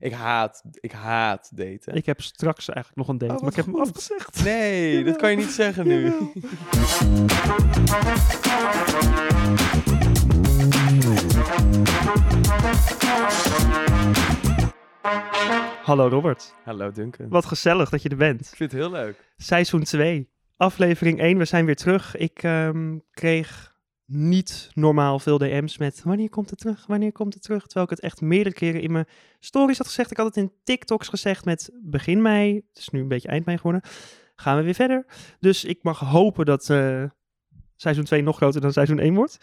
Ik haat, ik haat daten. Ik heb straks eigenlijk nog een date, Oh, maar ik heb hem afgezegd. Nee, dat kan je niet zeggen nu. Jawel. Hallo Robert, Hallo Duncan. wat gezellig dat je er bent. Ik vind het heel leuk. Seizoen 2, aflevering 1, we zijn weer terug. Ik ehm, kreeg niet normaal veel DM's met wanneer komt het terug, wanneer komt het terug. Terwijl ik het echt meerdere keren in mijn stories had gezegd. Ik had het in TikToks gezegd met begin mei, het is nu een beetje eind mei geworden. Gaan we weer verder. Dus ik mag hopen dat eh, seizoen 2 nog groter dan seizoen 1 wordt.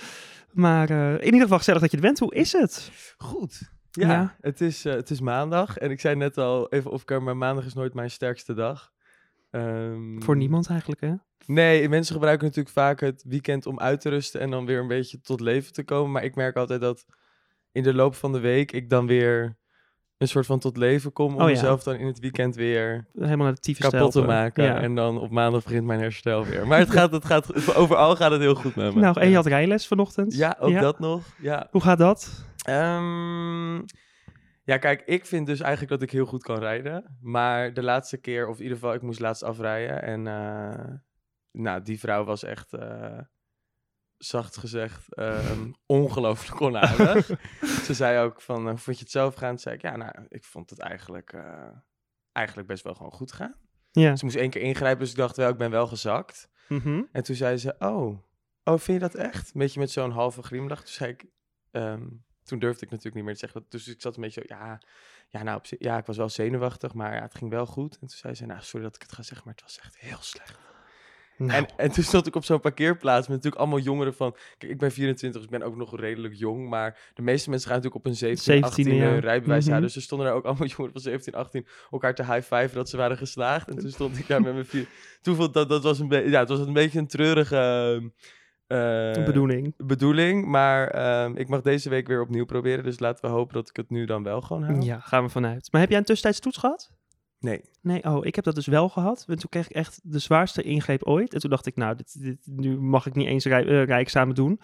Maar eh, in ieder geval gezellig dat je er bent. Hoe is het? Goed. Ja, Ja. Het, is, eh, het is maandag. En ik zei net al even of maar maandag is nooit mijn sterkste dag. Ehm, Voor niemand eigenlijk, hè? Nee, mensen gebruiken natuurlijk vaak het weekend om uit te rusten en dan weer een beetje tot leven te komen. Maar ik merk altijd dat in de loop van de week ik dan weer een soort van tot leven kom. Om Oh ja. mezelf dan in het weekend weer Helemaal naar de kapot te maken. Ja. En dan op maandag begint mijn herstel weer. Maar het gaat, het gaat, overal gaat het heel goed met me. Nou, en je had rijles vanochtend. Ja, ook dat nog. Ja. Hoe gaat dat? Ehm, ja, kijk, ik vind dus eigenlijk dat ik heel goed kan rijden. Maar de laatste keer, of in ieder geval, ik moest laatst afrijden. En eh, nou, die vrouw was echt, eh, zacht gezegd, ehm, ongelooflijk onaardig. Ze zei ook van, hoe vond je het zelf gaan? Toen zei ik, ja, nou, ik vond het eigenlijk, eh, eigenlijk best wel gewoon goed gaan. Ja. Ze moest één keer ingrijpen, dus ik dacht wel, ik ben wel gezakt. Mhm. En toen zei ze, oh, oh, vind je dat echt? Een beetje met zo'n halve glimlach. Toen zei ik, ehm, toen durfde ik natuurlijk niet meer te zeggen. Dus ik zat een beetje zo, ja, ja, nou, op ja, ik was wel zenuwachtig, maar ja, het ging wel goed. En toen zei ze, nou, sorry dat ik het ga zeggen, maar het was echt heel slecht. Nou, En, en toen stond ik op zo'n parkeerplaats met natuurlijk allemaal jongeren van... Kijk, ik ben 24, dus ik ben ook nog redelijk jong, maar de meeste mensen gaan natuurlijk op een 17, 17e, 18 ja. rijbewijs. Ja, Mhm. dus er stonden er ook allemaal jongeren van 17, 18 elkaar te high-fiven dat ze waren geslaagd. En toen stond ik daar met mijn vier... Toen vond dat, dat was een beetje, ja, het was een beetje een treurige... eh, bedoeling. bedoeling. Maar ehm, ik mag deze week weer opnieuw proberen. Dus laten we hopen dat ik het nu dan wel gewoon haal. Ja, gaan we vanuit. Maar heb jij een tussentijds toets gehad? Nee. Nee, oh, ik heb dat dus wel gehad. En toen kreeg ik echt de zwaarste ingreep ooit. En toen dacht ik, nou, dit, dit, nu mag ik niet eens rij, eh, rijexamen doen.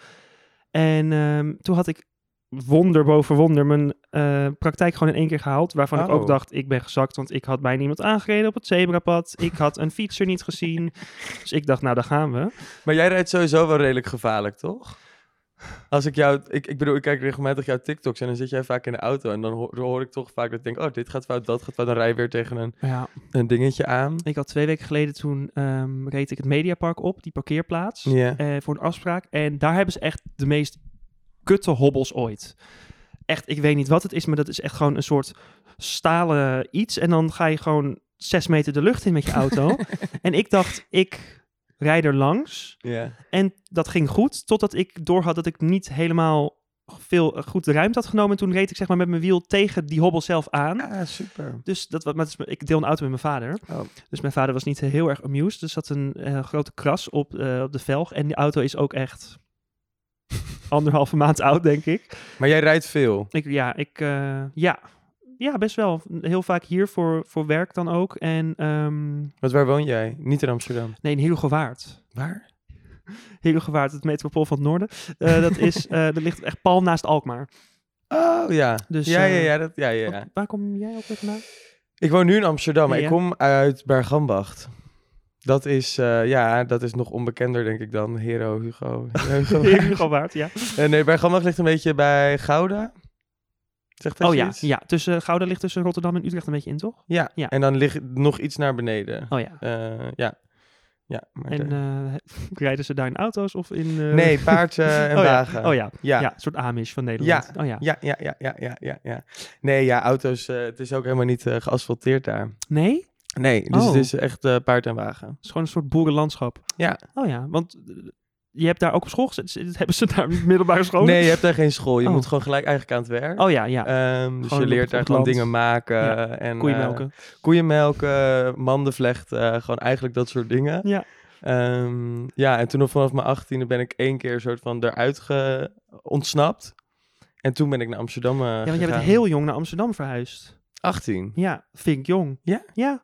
En ehm, toen had ik wonder boven wonder mijn eh, praktijk gewoon in één keer gehaald. Waarvan ik ook Oh. dacht, ik ben gezakt, want ik had bijna iemand aangereden op het zebrapad. Ik had een fietser niet gezien. Dus ik dacht, nou, daar gaan we. Maar jij rijdt sowieso wel redelijk gevaarlijk, toch? Als ik jou... Ik, ik bedoel, ik kijk regelmatig jouw TikToks en dan zit jij vaak in de auto. En dan hoor, ik toch vaak dat ik denk... Oh, dit gaat fout, dat gaat fout. Dan rij je weer tegen een, Ja, een dingetje aan. ik had twee weken geleden, toen ehm, reed ik het Mediapark op, die parkeerplaats. Eh, voor een afspraak. En daar hebben ze echt de meest kutte hobbels ooit. Echt, ik weet niet wat het is, maar dat is echt gewoon een soort stalen iets. En dan ga je gewoon zes meter de lucht in met je auto. en ik dacht, ik rijd er langs. Ja. En dat ging goed, totdat ik doorhad dat ik niet helemaal veel eh, goed de ruimte had genomen. En toen reed ik zeg maar met mijn wiel tegen die hobbel zelf aan. Ah, super. Dus dat, wat- maar is- ik deel een auto met mijn vader. Oh. Dus mijn vader was niet heel erg amused. Dus zat een eh, grote kras op, eh, op de velg. En die auto is ook echt anderhalve maand oud, denk ik. Maar jij rijdt veel. ik ja, ik, eh, ja. Ja, best wel. Heel vaak hier voor, voor werk dan ook. En Want waar woon jij? Niet in Amsterdam. nee, in Herugewaard. Waar? Herugewaard, het metropool van het noorden. Eh, dat, is, eh, dat ligt echt pal naast Alkmaar. Oh, ja. Dus, ja, ja, eh, ja, dat, ja, ja. Wat- waar kom jij ook weer vandaan? Ik woon nu in Amsterdam, maar Ja. ik kom uit Bergambacht. Dat is, ja, dat is nog onbekender, denk ik dan. Hero, Hugo. Hugo. Herugewaard, ja. Nee, Bergambacht ligt een beetje bij Gouda. Zegt dat Oh ja, iets? ja. Tussen, Gouda ligt tussen Rotterdam en Utrecht een beetje in, toch? Ja. Ja. en dan ligt nog iets naar beneden. Oh ja. Eh, ja. Ja, maar En eh, rijden ze daar in auto's of in... eh, nee, paard eh, en oh, wagen. Ja. Oh ja. Ja. ja. een soort Amish van Nederland. Oh ja. Ja, ja, ja, ja, ja, ja, ja. Nee, ja, auto's, eh, het is ook helemaal niet eh, geasfalteerd daar. Nee? Nee, dus Oh. het is echt eh, paard en wagen. Het is gewoon een soort boerenlandschap. Ja. Oh ja, want eh, je hebt daar ook op school gezet. Z- Hebben ze daar middelbare school? Nee, je hebt daar geen school. Je Oh. moet gewoon gelijk eigenlijk aan het werk. Oh ja, ja. Ehm, dus Gewoon je leert daar gewoon dingen maken. Ja. En, Koeien eh, melken. koeien melken, manden vlechten, gewoon eigenlijk dat soort dingen. Ja. Ehm, ja, en toen vanaf mijn achttiende ben ik één keer soort van eruit ge- ontsnapt. En toen ben ik naar Amsterdam eh ja, want jij bent heel jong naar Amsterdam verhuisd. 18. Ja, vind ik jong. Ja? Ja.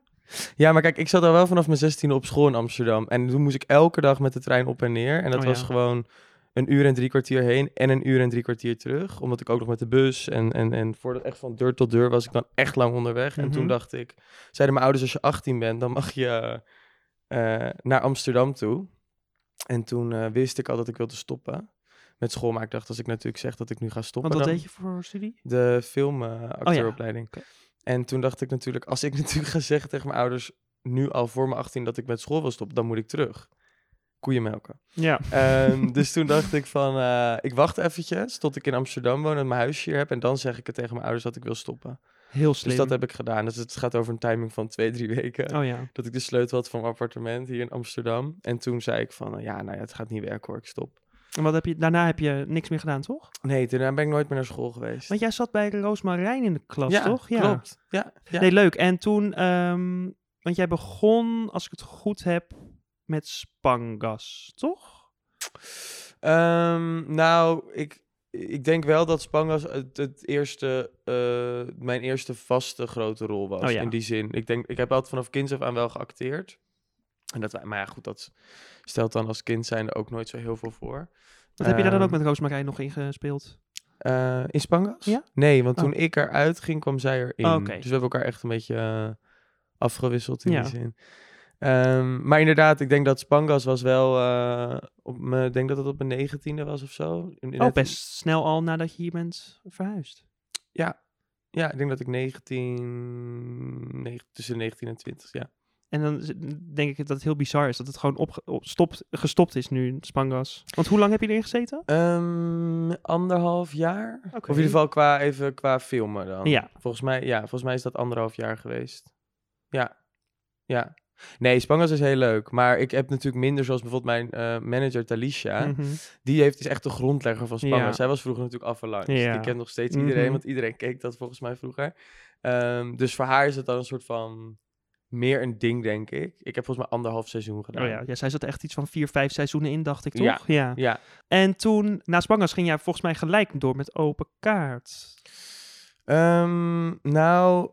Ja, maar kijk, ik zat al wel vanaf mijn 16e op school in Amsterdam. En toen moest ik elke dag met de trein op en neer. En dat Oh, was ja. gewoon een uur en drie kwartier heen en een uur en drie kwartier terug. Omdat ik ook nog met de bus en, en, en voordat echt van deur tot deur was ik dan echt lang onderweg. En toen Mhm. dacht ik, zeiden mijn ouders, als je 18 bent, dan mag je eh, naar Amsterdam toe. En toen eh, wist ik al dat ik wilde stoppen met school. Maar ik dacht, als ik natuurlijk zeg dat ik nu ga stoppen, Want wat dan deed je voor studie? de filmacteuropleiding. Oké. En toen dacht ik natuurlijk, als ik natuurlijk ga zeggen tegen mijn ouders nu al voor mijn 18 dat ik met school wil stoppen, dan moet ik terug. Koeien melken. Ja. Ehm, dus toen dacht ik van, eh, ik wacht eventjes tot ik in Amsterdam woon en mijn huisje hier heb. En dan zeg ik het tegen mijn ouders dat ik wil stoppen. Heel slim. Dus dat heb ik gedaan. Dus het gaat over een timing van twee, drie weken. Oh ja. Dat ik de sleutel had van mijn appartement hier in Amsterdam. En toen zei ik van, eh, ja, nou ja, het gaat niet werken hoor, ik stop. En wat heb je, daarna heb je niks meer gedaan, toch? Nee, daarna ben ik nooit meer naar school geweest. Want jij zat bij Roosmarijn in de klas, ja, toch? klopt. Ja, ja. Nee, leuk. En toen, ehm, want jij begon, als ik het goed heb, met Spangas, toch? Ehm, nou, ik, ik denk wel dat Spangas het, het eerste, eh, mijn eerste vaste grote rol was. Oh ja. In die zin. Ik denk, ik heb altijd vanaf kinds af aan wel geacteerd. En dat, wij- maar ja, goed, dat stelt dan als kind zijnde ook nooit zo heel veel voor. Wat heb je daar dan ook Ehm, met Roosmarijn nog in gespeeld? eh, in Spangas? Ja? Nee, want Oh. toen ik eruit ging, kwam zij erin. Oh, oké. Dus we hebben elkaar echt een beetje eh, afgewisseld in Ja. die zin. Ehm, maar inderdaad, ik denk dat Spangas was wel... eh, op me, ik denk dat het op mijn negentiende was of zo. In- Oh, best snel al nadat je hier bent verhuisd. Ja. ja, ik denk dat ik 19... negen- tussen 19 en 20, ja. En dan denk ik dat het heel bizar is dat het gewoon op, stopt, gestopt is nu, Spangas. Want hoe lang heb je erin gezeten? Ehm, anderhalf jaar? Of in ieder geval qua, even qua filmen dan. Ja. Volgens mij, ja, volgens mij is dat anderhalf jaar geweest. Ja, ja. Nee, Spangas is heel leuk. Maar ik heb natuurlijk minder, zoals bijvoorbeeld mijn eh, manager Talisha. Mhm. Die heeft, is echt de grondlegger van Spangas. Ja. Zij was vroeger natuurlijk afverlangs. Ja. Die kent nog steeds iedereen, Mhm. want iedereen keek dat volgens mij vroeger. Ehm, dus voor haar is het dan een soort van meer een ding, denk ik. Ik heb volgens mij anderhalf seizoen gedaan. Oh ja, ja, zij zat echt iets van vier, vijf seizoenen in, dacht ik, toch? Ja. ja. Ja, En toen, na Spangas, ging jij volgens mij gelijk door met open kaart. Ehm, nou,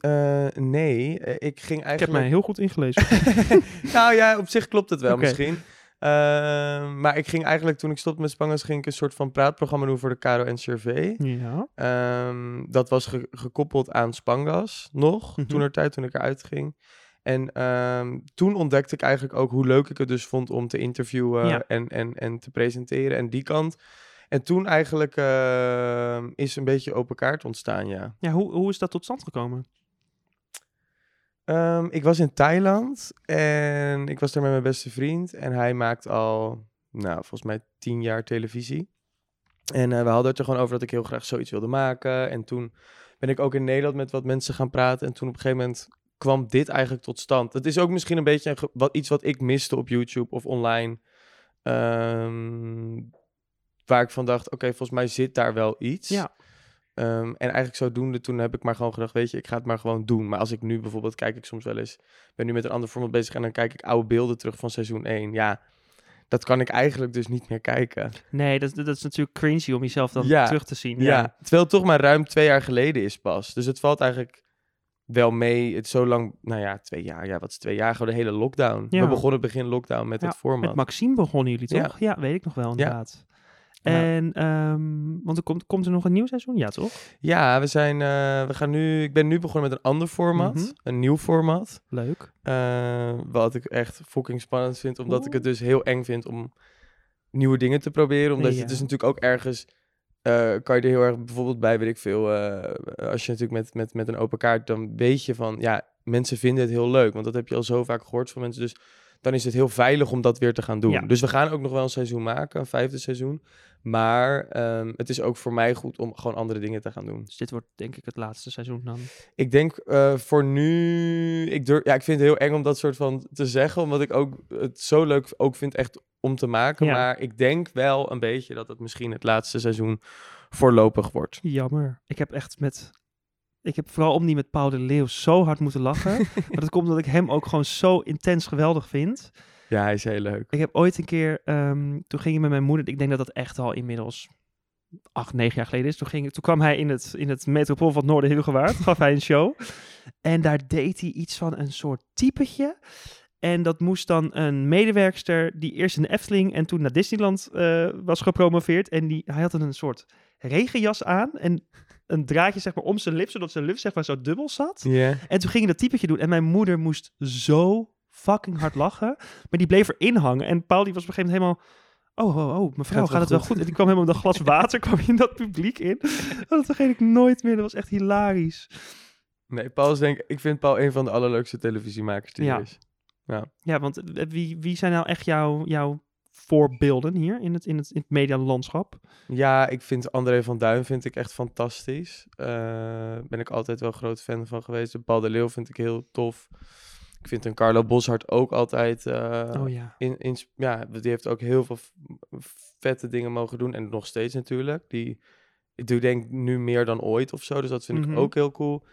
eh, nee. Eh, Ik ging Ik heb eigenlijk... mij heel goed ingelezen. nou ja, op zich klopt het wel misschien. Ehm, maar ik ging eigenlijk, toen ik stopte met Spangas, ging ik een soort van praatprogramma doen voor de Caro NCRV. ja. Ehm, dat was ge- gekoppeld aan Spangas nog, Mhm. toen er tijd, toen ik eruit ging. En ehm, toen ontdekte ik eigenlijk ook hoe leuk ik het dus vond om te interviewen Ja. en, en, en te presenteren en die kant. En toen eigenlijk ehm, is een beetje open kaart ontstaan, ja. Ja, hoe, hoe is dat tot stand gekomen? Ehm, ik was in Thailand en ik was daar met mijn beste vriend. En hij maakt al, nou, volgens mij tien jaar televisie. En eh, we hadden het er gewoon over dat ik heel graag zoiets wilde maken. En toen ben ik ook in Nederland met wat mensen gaan praten. En toen op een gegeven moment kwam dit eigenlijk tot stand. Het is ook misschien een beetje wat, iets wat ik miste op YouTube of online. Ehm, waar ik van dacht, oké, volgens mij zit daar wel iets. Ja. Ehm, en eigenlijk zodoende, toen heb ik maar gewoon gedacht, weet je, ik ga het maar gewoon doen. Maar als ik nu bijvoorbeeld, kijk ik soms wel eens, ben nu met een ander format bezig en dan kijk ik oude beelden terug van seizoen 1. Ja, dat kan ik eigenlijk dus niet meer kijken. Nee, dat, dat is natuurlijk cringy om jezelf dan Ja, terug te zien. Ja. terwijl het toch maar ruim twee jaar geleden is pas. Dus het valt eigenlijk wel mee. Het zo lang, nou ja, twee jaar. Ja, wat is twee jaar? Gewoon de hele lockdown. Ja. We begonnen begin lockdown met het format. Met Maxime begonnen jullie toch? Ja, weet ik nog wel inderdaad. En, ehm, want er komt, komt er nog een nieuw seizoen? Ja, toch? Ja, we zijn, eh, we gaan nu, ik ben nu begonnen met een ander format. Mhm. Een nieuw format. Leuk. Eh, wat ik echt fucking spannend vind. Omdat ik het dus heel eng vind om nieuwe dingen te proberen. Omdat je Ja. het is natuurlijk ook ergens... eh, kan je er heel erg bijvoorbeeld bij, weet ik veel... als je natuurlijk met, met, met een open kaart... dan weet je van... ja, mensen vinden het heel leuk. Want dat heb je al zo vaak gehoord van mensen. Dus dan is het heel veilig om dat weer te gaan doen. Ja. Dus we gaan ook nog wel een seizoen maken. Een vijfde seizoen. Maar ehm, het is ook voor mij goed om gewoon andere dingen te gaan doen. Dus dit wordt denk ik het laatste seizoen dan. Ik denk eh, voor nu. Ik, durf, ja, ik vind het heel eng om dat soort van te zeggen. Omdat ik ook het zo leuk ook vind echt om te maken. Ja. Maar ik denk wel een beetje dat het misschien het laatste seizoen voorlopig wordt. Jammer. Ik heb echt met... Ik heb vooral om die met Paul de Leeuw zo hard moeten lachen. maar dat komt omdat ik hem ook gewoon zo intens geweldig vind. Ja, hij is heel leuk. Ik heb ooit een keer, ehm, toen ging ik met mijn moeder, ik denk dat dat echt al inmiddels acht, negen jaar geleden is. Toen, ging, toen kwam hij in het, in het metropool van het Noorden gaf hij een show. En daar deed hij iets van een soort typetje. En dat moest dan een medewerkster die eerst in de Efteling en toen naar Disneyland eh, was gepromoveerd. En die, hij had een soort regenjas aan en een draadje zeg maar om zijn lip, zodat zijn lip zeg maar zo dubbel zat. Ja. En toen ging hij dat typetje doen en mijn moeder moest zo fucking hard lachen. Maar die bleef erin hangen en Paul die was op een gegeven moment helemaal... Oh, oh, oh, mevrouw, Gaat gaat, het wel goed? En die kwam helemaal met een glas water, kwam in dat publiek in. Oh, dat vergeet ik nooit meer, dat was echt hilarisch. Nee, Paul is denk ik... Ik vind Paul een van de allerleukste televisiemakers die Ja. er is. Ja, want eh, wie, wie zijn nou echt jouw, jouw voorbeelden hier in het, in het, in het medialandschap? Ja, ik vind André van Duin vind ik echt fantastisch. Eh ben ik altijd wel groot fan van geweest. Paul de Leeuw vind ik heel tof. Ik vind een Carlo Boshart ook altijd... eh, oh ja. in, in, ja, die heeft ook heel veel vette dingen mogen doen. En nog steeds natuurlijk. Die, ik doe denk nu meer dan ooit of zo. Dus dat vind Mhm. ik ook heel cool.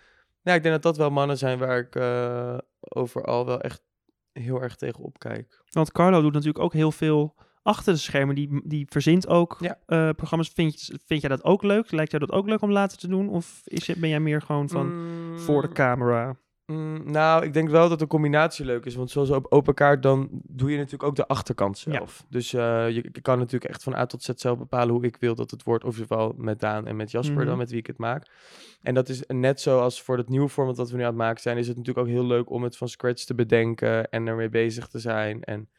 Ja, ik denk dat dat wel mannen zijn waar ik eh, overal wel echt heel erg tegen opkijk. Want Carlo doet natuurlijk ook heel veel achter de schermen. Die, die verzint ook Ja. eh, programma's. Vind, je- vind jij dat ook leuk? Lijkt jou dat ook leuk om later te doen? Of is, ben jij meer gewoon van voor de Mm, camera? Mm, nou, ik denk wel dat de combinatie leuk is. Want zoals op open kaart, dan doe je natuurlijk ook de achterkant Ja. zelf. Dus eh, je, je kan natuurlijk echt van A tot Z zelf bepalen hoe ik wil dat het wordt. Of geval met Daan en met Jasper Mhm. dan, met wie ik het maak. En dat is net zoals voor het nieuwe format dat we nu aan het maken zijn, is het natuurlijk ook heel leuk om het van scratch te bedenken en ermee bezig te zijn. En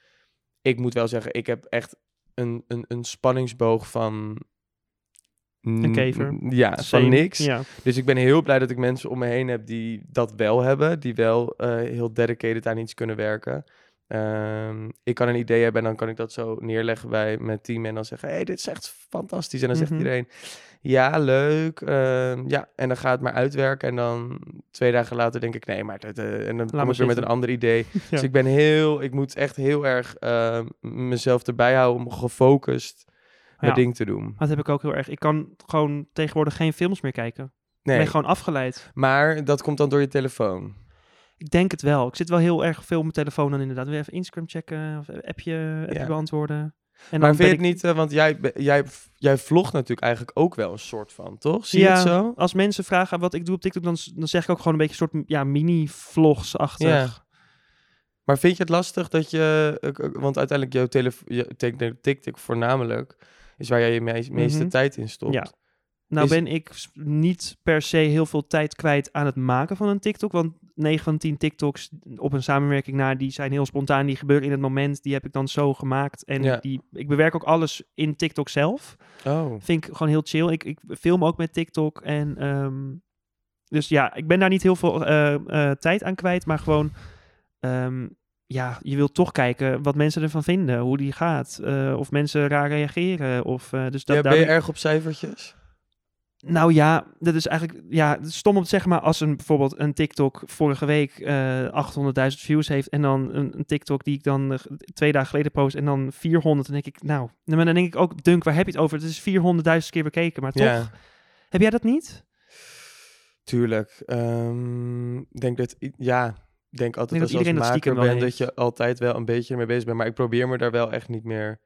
ik moet wel zeggen, ik heb echt een, een, een spanningsboog van... Een kever. n- Ja, Same. van niks. Ja. Dus ik ben heel blij dat ik mensen om me heen heb die dat wel hebben. Die wel eh, heel dedicated aan iets kunnen werken. Ehm, ik kan een idee hebben en dan kan ik dat zo neerleggen bij mijn team. En dan zeggen, hey, dit is echt fantastisch. En dan zegt Mhm. iedereen, ja, leuk. ehm, ja, en dan gaat het maar uitwerken. En dan twee dagen later denk ik, nee, maar... Dat, eh, en dan kom ik weer met een ander idee. Ja. Dus ik ben heel... Ik moet echt heel erg ehm, mezelf erbij houden om gefocust mijn ding te doen. Dat heb ik ook heel erg. Ik kan gewoon tegenwoordig geen films meer kijken. Ik Nee, ben gewoon afgeleid. maar dat komt dan door je telefoon. Ik denk het wel. Ik zit wel heel erg veel op mijn telefoon dan inderdaad. Weer even Instagram checken of appje, appje Ja. beantwoorden. En maar dan vind je het niet, eh, want jij, jij, jij vlogt natuurlijk eigenlijk ook wel een soort van, toch? Zie ja, je het zo? als mensen vragen wat ik doe op TikTok, dan, dan zeg ik ook gewoon een beetje een soort ja, mini-vlogs-achtig. Ja. Maar vind je het lastig dat je, eh, want uiteindelijk jouw telefoon, TikTok voornamelijk, is waar jij je meest- meeste Mhm. tijd in stopt. Ja. Nou Is- ben ik niet per se heel veel tijd kwijt aan het maken van een TikTok. Want 9 van 10 TikToks op een samenwerking na, die zijn heel spontaan. Die gebeuren in het moment. Die heb ik dan zo gemaakt. En Ja. die, ik bewerk ook alles in TikTok zelf. Oh, Vind ik gewoon heel chill. Ik, ik film ook met TikTok. En ehm, dus ja, ik ben daar niet heel veel eh, eh, tijd aan kwijt. Maar gewoon, ehm, ja, je wilt toch kijken wat mensen ervan vinden. Hoe die gaat. eh, of mensen raar reageren. Of, eh, dus dat, ja, ben je erg op cijfertjes? nou ja, dat is eigenlijk ja, stom om te zeggen, maar als een bijvoorbeeld een TikTok vorige week eh 800.000 views heeft en dan een, een TikTok die ik dan eh, twee dagen geleden post en dan 400, dan denk ik, nou, maar dan denk ik ook, Dunk, waar heb je het over? Het is 400.000 keer bekeken, maar toch, Ja, heb jij dat niet? tuurlijk. Ehm, Ik denk dat, ja, denk altijd als dat als iedereen dat maker stiekem wel bent dat je altijd wel een beetje ermee bezig bent. Maar ik probeer me daar wel echt niet meer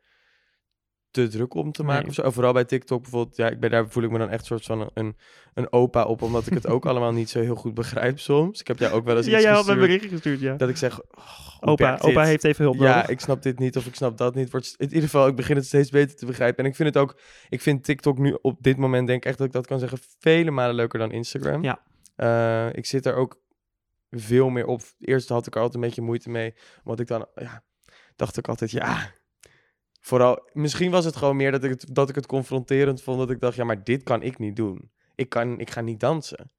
te druk om te maken. Nee. Of zo. Vooral bij TikTok bijvoorbeeld. Ja, ik ben, daar voel ik me dan echt soort van een, een opa op. Omdat ik het ook allemaal niet zo heel goed begrijp soms. Ik heb jou ook wel eens Ja, iets jij had me een gestuurd berichtje gestuurd, ja. dat ik zeg... oh, Opa, opa heeft even hulp Ja, nodig. ik snap dit niet of ik snap dat niet. Wordt, in ieder geval, ik begin het steeds beter te begrijpen. En ik vind het ook, ik vind TikTok nu op dit moment, denk ik echt dat ik dat kan zeggen, vele malen leuker dan Instagram. Ja. Eh, ik zit er ook veel meer op. Eerst had ik er altijd een beetje moeite mee, want ik dan, ja, dacht ik altijd, ja. Vooral, misschien was het gewoon meer dat ik het, dat ik het confronterend vond, dat ik dacht, ja, maar dit kan ik niet doen. Ik, kan, ik ga niet dansen.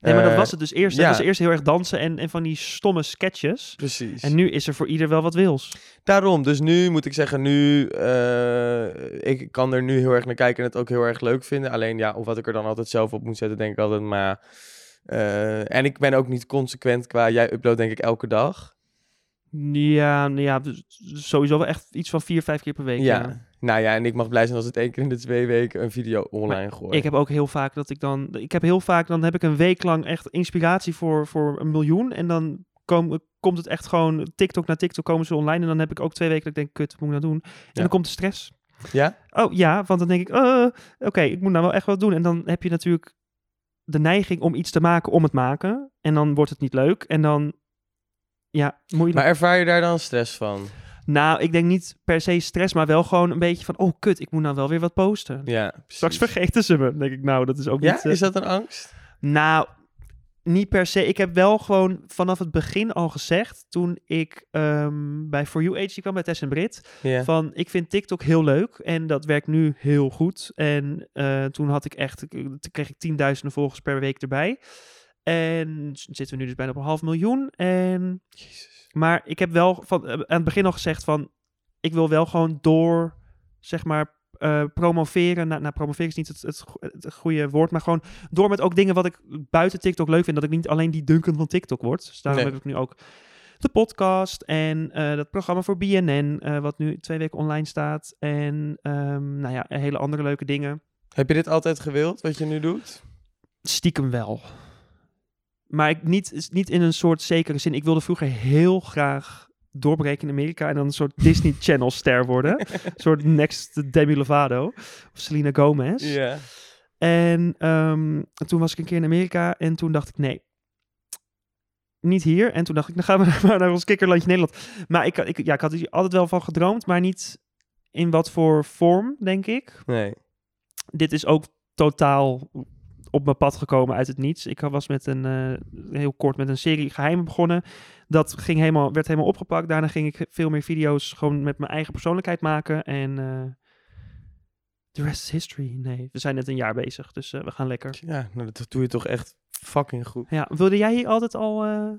Nee, maar dat Eh, was het dus eerst. ja. Het was eerst heel erg dansen en, en van die stomme sketches. Precies. En nu is er voor ieder wel wat wils. Daarom, dus nu moet ik zeggen, nu, eh, ik kan er nu heel erg naar kijken en het ook heel erg leuk vinden. Alleen ja, of wat ik er dan altijd zelf op moet zetten, denk ik altijd, maar ja, eh, en ik ben ook niet consequent qua, jij upload denk ik elke dag. Ja, nou ja, dus sowieso wel echt iets van vier, vijf keer per week. Ja. ja. Nou ja, en ik mag blij zijn als het één keer in de twee weken een video online gooit. Ik heb ook heel vaak dat ik dan. Ik heb heel vaak, dan heb ik een week lang echt inspiratie voor, voor een miljoen. En dan kom, komt het echt gewoon TikTok naar TikTok komen ze online. En dan heb ik ook twee weken dat ik denk, kut, wat moet ik nou doen? En Ja. dan komt de stress. Ja? Oh ja, want dan denk ik, eh, oké, ik moet nou wel echt wat doen. En dan heb je natuurlijk de neiging om iets te maken om het maken. En dan wordt het niet leuk. En dan Ja, moeilijk. Maar ervaar je daar dan stress van? Nou, ik denk niet per se stress, maar wel gewoon een beetje van... Oh, kut, ik moet nou wel weer wat posten. Ja, Straks precies. vergeten ze me. Denk ik, nou, dat is ook Ja, niet... eh, is dat een angst? Nou, niet per se. Ik heb wel gewoon vanaf het begin al gezegd... toen ik ehm, bij For You Agency kwam, bij Tess en Brit... Van ik vind TikTok heel leuk en dat werkt nu heel goed. En eh, toen had ik echt, toen kreeg ik tienduizenden volgers per week erbij. En zitten we nu dus bijna op een half miljoen. En, Jezus. maar ik heb wel van, eh, aan het begin al gezegd van, ik wil wel gewoon door, zeg maar, eh, promoveren. Nou, nou, promoveren is niet het, het, het goede woord, maar gewoon door met ook dingen wat ik buiten TikTok leuk vind. Dat ik niet alleen die Duncan van TikTok word. Dus daarom Nee. heb ik nu ook de podcast en eh, dat programma voor BNN, eh, wat nu twee weken online staat. En ehm, nou ja, hele andere leuke dingen. Heb je dit altijd gewild, wat je nu doet? Stiekem wel. Maar ik, niet, is niet in een soort zekere zin. Ik wilde vroeger heel graag doorbreken in Amerika en dan een soort Disney Channel ster worden. een soort next Demi Lovato of Selena Gomez. Ja. En ehm, toen was ik een keer in Amerika en toen dacht ik, nee, niet hier. En toen dacht ik, dan gaan we maar naar ons kikkerlandje Nederland. Maar ik, ik, ja, ik had hier altijd wel van gedroomd, maar niet in wat voor vorm, denk ik. Nee. Dit is ook totaal op mijn pad gekomen uit het niets. Ik was met een, eh, heel kort met een serie geheimen begonnen. Dat ging helemaal, werd helemaal opgepakt. Daarna ging ik veel meer video's gewoon met mijn eigen persoonlijkheid maken. En eh the rest is history. Nee, we zijn net een jaar bezig, dus eh, we gaan lekker. Ja, nou, dat doe je toch echt fucking goed. Ja, wilde jij hier altijd al eh,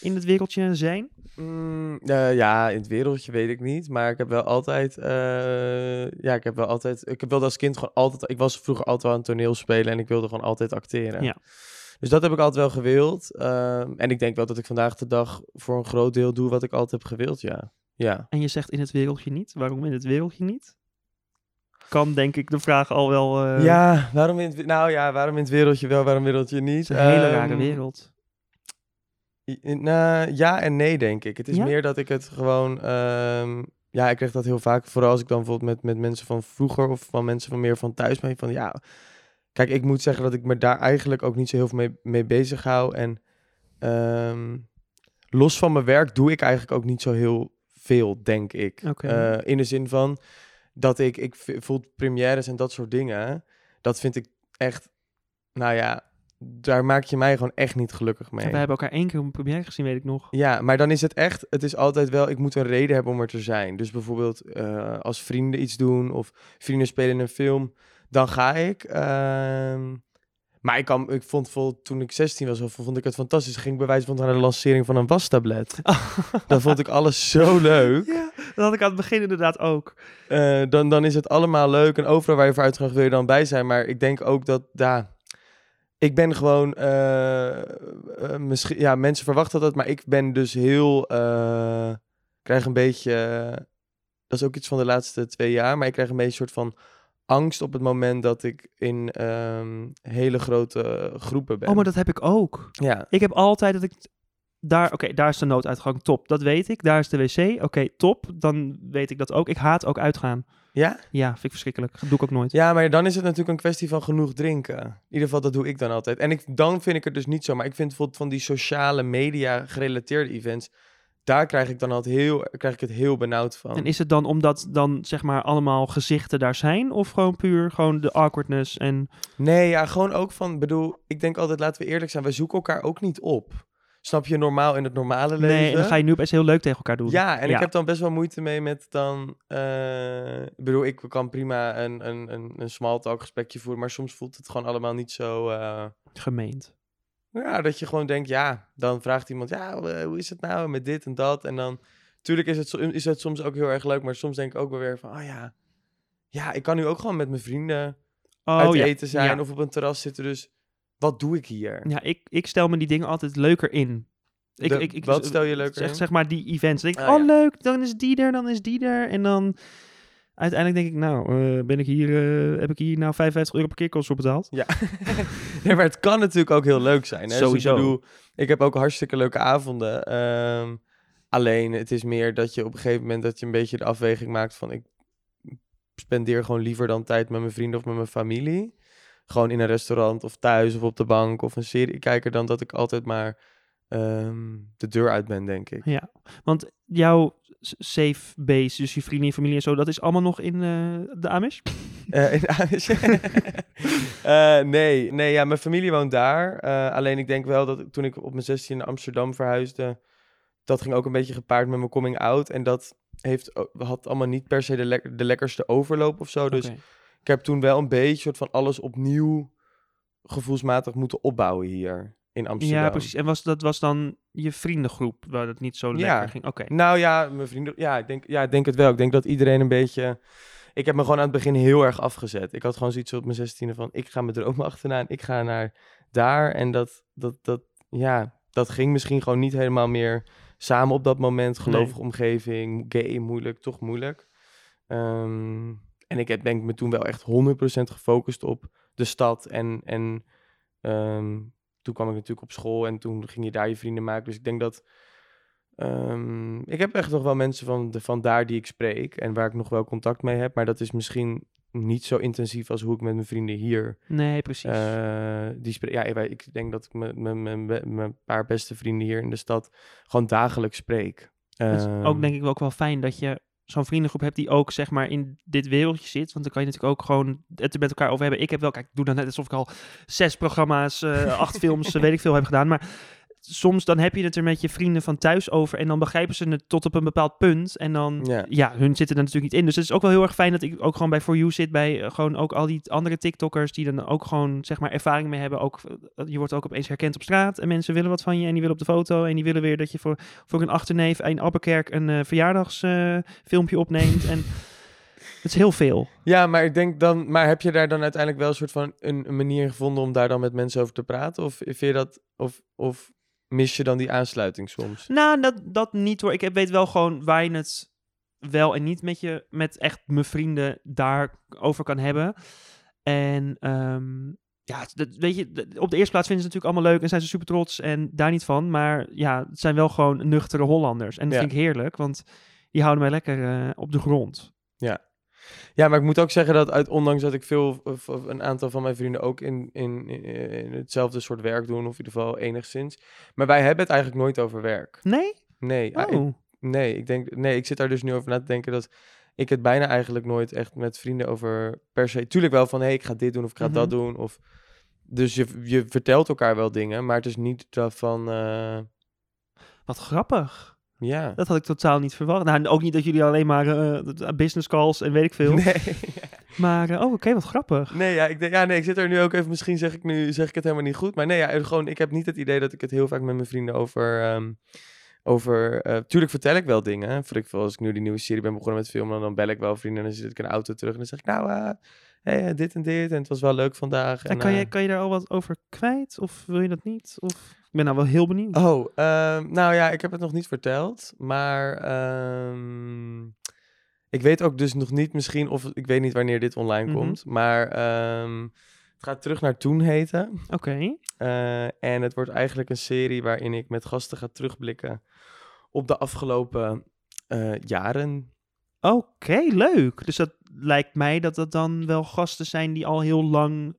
in het wereldje zijn? Mm, eh, ja, in het wereldje weet ik niet. Maar ik heb wel altijd. eh, ja, ik heb wel altijd. Ik heb wel als kind gewoon altijd. Ik was vroeger altijd wel aan het toneel spelen en ik wilde gewoon altijd acteren. Ja. Dus dat heb ik altijd wel gewild. Ehm, en ik denk wel dat ik vandaag de dag voor een groot deel doe wat ik altijd heb gewild. Ja. Ja. En je zegt in het wereldje niet. Waarom in het wereldje niet? Kan denk ik de vraag al wel... eh, ja, waarom in het, nou ja, waarom in het wereldje wel, waarom in het wereldje niet? Een hele Ehm, rare wereld. Nou, ja en nee, denk ik. Het is Ja? meer dat ik het gewoon... ehm, ja, ik krijg dat heel vaak. Vooral als ik dan bijvoorbeeld met, met mensen van vroeger... of van mensen van meer van thuis ben. Van ja, kijk, ik moet zeggen dat ik me daar eigenlijk ook niet zo heel veel mee, mee bezig hou. En ehm, los van mijn werk doe ik eigenlijk ook niet zo heel veel, denk ik. Eh, in de zin van dat ik... Ik voel premières en dat soort dingen... Dat vind ik echt... Nou ja, daar maak je mij gewoon echt niet gelukkig mee. We hebben elkaar één keer op een première gezien, weet ik nog. Ja, maar dan is het echt, het is altijd wel, ik moet een reden hebben om er te zijn. Dus bijvoorbeeld eh, als vrienden iets doen of vrienden spelen in een film, dan ga ik. ehm, maar ik, kan, ik vond vol, toen ik 16 was, vond ik het fantastisch. Ik ging bij wijze van naar de lancering van een wastablet. Dan vond ik alles zo leuk. Ja, dat had ik aan het begin inderdaad ook. Eh, dan, dan is het allemaal leuk en overal waar je voor uitgaat wil je dan bij zijn. Maar ik denk ook dat, ja, ik ben gewoon, eh, eh, misschien, ja, mensen verwachten dat, maar ik ben dus heel, eh, krijg een beetje, dat is ook iets van de laatste twee jaar, maar ik krijg een beetje een soort van angst op het moment dat ik in ehm, hele grote groepen ben. Oh, maar dat heb ik ook. Ja, Ik heb altijd dat ik daar, oké, daar is de nooduitgang, top, dat weet ik. Daar is de wc, oké, top, dan weet ik dat ook. Ik haat ook uitgaan. Ja? Ja, vind ik verschrikkelijk. Dat doe ik ook nooit. Ja, maar dan is het natuurlijk een kwestie van genoeg drinken. In ieder geval, dat doe ik dan altijd. En ik, dan vind ik het dus niet zo. Maar ik vind bijvoorbeeld van die sociale media gerelateerde events... daar krijg ik dan altijd heel, krijg ik het heel benauwd van. En is het dan omdat dan zeg maar allemaal gezichten daar zijn? Of gewoon puur gewoon de awkwardness en... Nee, ja, gewoon ook van... bedoel, ik denk altijd, laten we eerlijk zijn... wij zoeken elkaar ook niet op. Snap je, normaal in het normale leven? Nee, en dan ga je nu opeens heel leuk tegen elkaar doen. Ja, en Ja. ik heb dan best wel moeite mee met dan... eh, ik bedoel, ik kan prima een, een, een, een small talk gesprekje voeren... maar soms voelt het gewoon allemaal niet zo... eh, Gemeend. Ja, dat je gewoon denkt, ja, dan vraagt iemand, ja, hoe is het nou met dit en dat? En dan, natuurlijk is het, is het soms ook heel erg leuk, maar soms denk ik ook wel weer van, oh ja, ja, ik kan nu ook gewoon met mijn vrienden Oh uit ja. eten zijn Ja. of op een terras zitten, dus wat doe ik hier? Ja, ik, ik stel me die dingen altijd leuker in. Ik, De- ik, ik, wat stel je leuker zeg, in? Zeg maar die events. Dan denk ik, Ah, oh ja. leuk, dan is die er, dan is die er. En dan uiteindelijk denk ik, nou, eh, ben ik hier, eh, heb ik hier nou 55 euro parkeerkosten voor betaald? Ja. nee, maar het kan natuurlijk ook heel leuk zijn. Hè? Dus Sowieso. ik bedoel, ik heb ook hartstikke leuke avonden. ehm, alleen, het is meer dat je op een gegeven moment dat je een beetje de afweging maakt van ik spendeer gewoon liever dan tijd met mijn vrienden of met mijn familie. Gewoon in een restaurant of thuis of op de bank of een serie kijken dan dat ik altijd maar ehm, de deur uit ben, denk ik. Ja, want jouw safe base, dus je vrienden en familie en zo, dat is allemaal nog in eh, de Amish? Eh, in Amish? Eh, nee, nee ja, mijn familie woont daar. Alleen ik denk wel dat toen ik op mijn 16 naar Amsterdam verhuisde, dat ging ook een beetje gepaard met mijn coming out. En dat heeft, had allemaal niet per se de, de lekkerste overloop of zo. Dus. Ik heb toen wel een beetje soort van alles opnieuw gevoelsmatig moeten opbouwen hier in Amsterdam. Ja, precies. En was, dat was dan je vriendengroep waar het niet zo Ja. lekker ging? Oké. Nou ja, mijn vrienden. Ja ik, denk, ja, ik denk het wel. Ik denk dat iedereen een beetje. Ik heb me gewoon aan het begin heel erg afgezet. Ik had gewoon zoiets op mijn zestiende van: ik ga mijn dromen achterna. Ik ga naar daar. En dat, dat, dat, ja, dat ging misschien gewoon niet helemaal meer samen op dat moment. Gelovige omgeving, gay, moeilijk, toch moeilijk. Ehm, en ik heb denk ik me toen wel echt 100% gefocust op de stad. En, en ehm, toen kwam ik natuurlijk op school en toen ging je daar je vrienden maken. Dus ik denk dat. ehm, ik heb echt nog wel mensen van, de, van daar die ik spreek en waar ik nog wel contact mee heb. Maar dat is misschien niet zo intensief als hoe ik met mijn vrienden hier. Nee, precies. eh, die spre- ja, ik- denk dat ik met mijn- paar beste vrienden hier in de stad gewoon dagelijks spreek. Is Ehm, ook denk ik ook wel fijn dat je zo'n vriendengroep hebt die ook zeg maar in dit wereldje zit. Want dan kan je natuurlijk ook gewoon het er met elkaar over hebben. Ik heb wel, kijk, ik doe dan net alsof ik al zes programma's, eh, acht films, eh, weet ik veel heb gedaan. Maar soms dan heb je het er met je vrienden van thuis over en dan begrijpen ze het tot op een bepaald punt. En dan, Ja. ja, hun zitten er natuurlijk niet in. Dus het is ook wel heel erg fijn dat ik ook gewoon bij For You zit. Bij eh, gewoon ook al die andere TikTokkers die dan ook gewoon zeg maar ervaring mee hebben. Ook, eh, je wordt ook opeens herkend op straat en mensen willen wat van je en die willen op de foto. En die willen weer dat je voor, voor een achterneef in Apperkerk een eh verjaardagsfilmpje opneemt. En het is heel veel. Ja, maar ik denk dan, maar heb je daar dan uiteindelijk wel een soort van een, een manier gevonden om daar dan met mensen over te praten? Of vind je dat, of, of mis je dan die aansluiting soms? Nou, dat, dat niet hoor. Ik weet wel gewoon waar je het wel en niet met je, met echt mijn vrienden daarover kan hebben. En ehm, ja, dat, weet je, op de eerste plaats vinden ze het natuurlijk allemaal leuk en zijn ze super trots en daar niet van. Maar ja, het zijn wel gewoon nuchtere Hollanders. En dat Ja. vind ik heerlijk, want die houden mij lekker eh, op de grond. Ja, maar ik moet ook zeggen dat uit, ondanks dat ik veel, of, of een aantal van mijn vrienden ook in, in, in hetzelfde soort werk doen, of in ieder geval enigszins. Maar wij hebben het eigenlijk nooit over werk. Nee? Nee, ah, ik- Oh. nee, ik denk, nee, ik zit daar dus nu over na te denken dat ik het bijna eigenlijk nooit echt met vrienden over per se. Tuurlijk wel van, hé, hey, ik ga dit doen of ik ga dat Mhm. doen. Of, dus je, je vertelt elkaar wel dingen, maar het is niet van, eh, Wat grappig. Ja. Dat had ik totaal niet verwacht. Nou, ook niet dat jullie alleen maar eh, business calls en weet ik veel. Nee, Maar, eh, oh, oké, wat grappig. nee, ja, ik denk, ja, nee, ik zit er nu ook even, misschien zeg ik nu, zeg ik het helemaal niet goed. Maar nee, ja, gewoon, ik heb niet het idee dat ik het heel vaak met mijn vrienden over, ehm, over, eh, tuurlijk vertel ik wel dingen. Voor ik veel, als ik nu die nieuwe serie ben begonnen met filmen, dan bel ik wel vrienden en dan zit ik in de auto terug en dan zeg ik, nou, eh, hey, eh, dit en dit en het was wel leuk vandaag. En kan, je, eh, kan je daar al wat over kwijt? Of wil je dat niet? Of... Ik ben nou wel heel benieuwd. Oh, ehm, nou ja, ik heb het nog niet verteld, maar ehm, ik weet ook dus nog niet misschien, of ik weet niet wanneer dit online Mhm. komt, maar ehm, het gaat terug naar toen heten. Oké. Eh, en het wordt eigenlijk een serie waarin ik met gasten ga terugblikken op de afgelopen eh, jaren. Oké, leuk. Dus dat lijkt mij dat dat dan wel gasten zijn die al heel lang...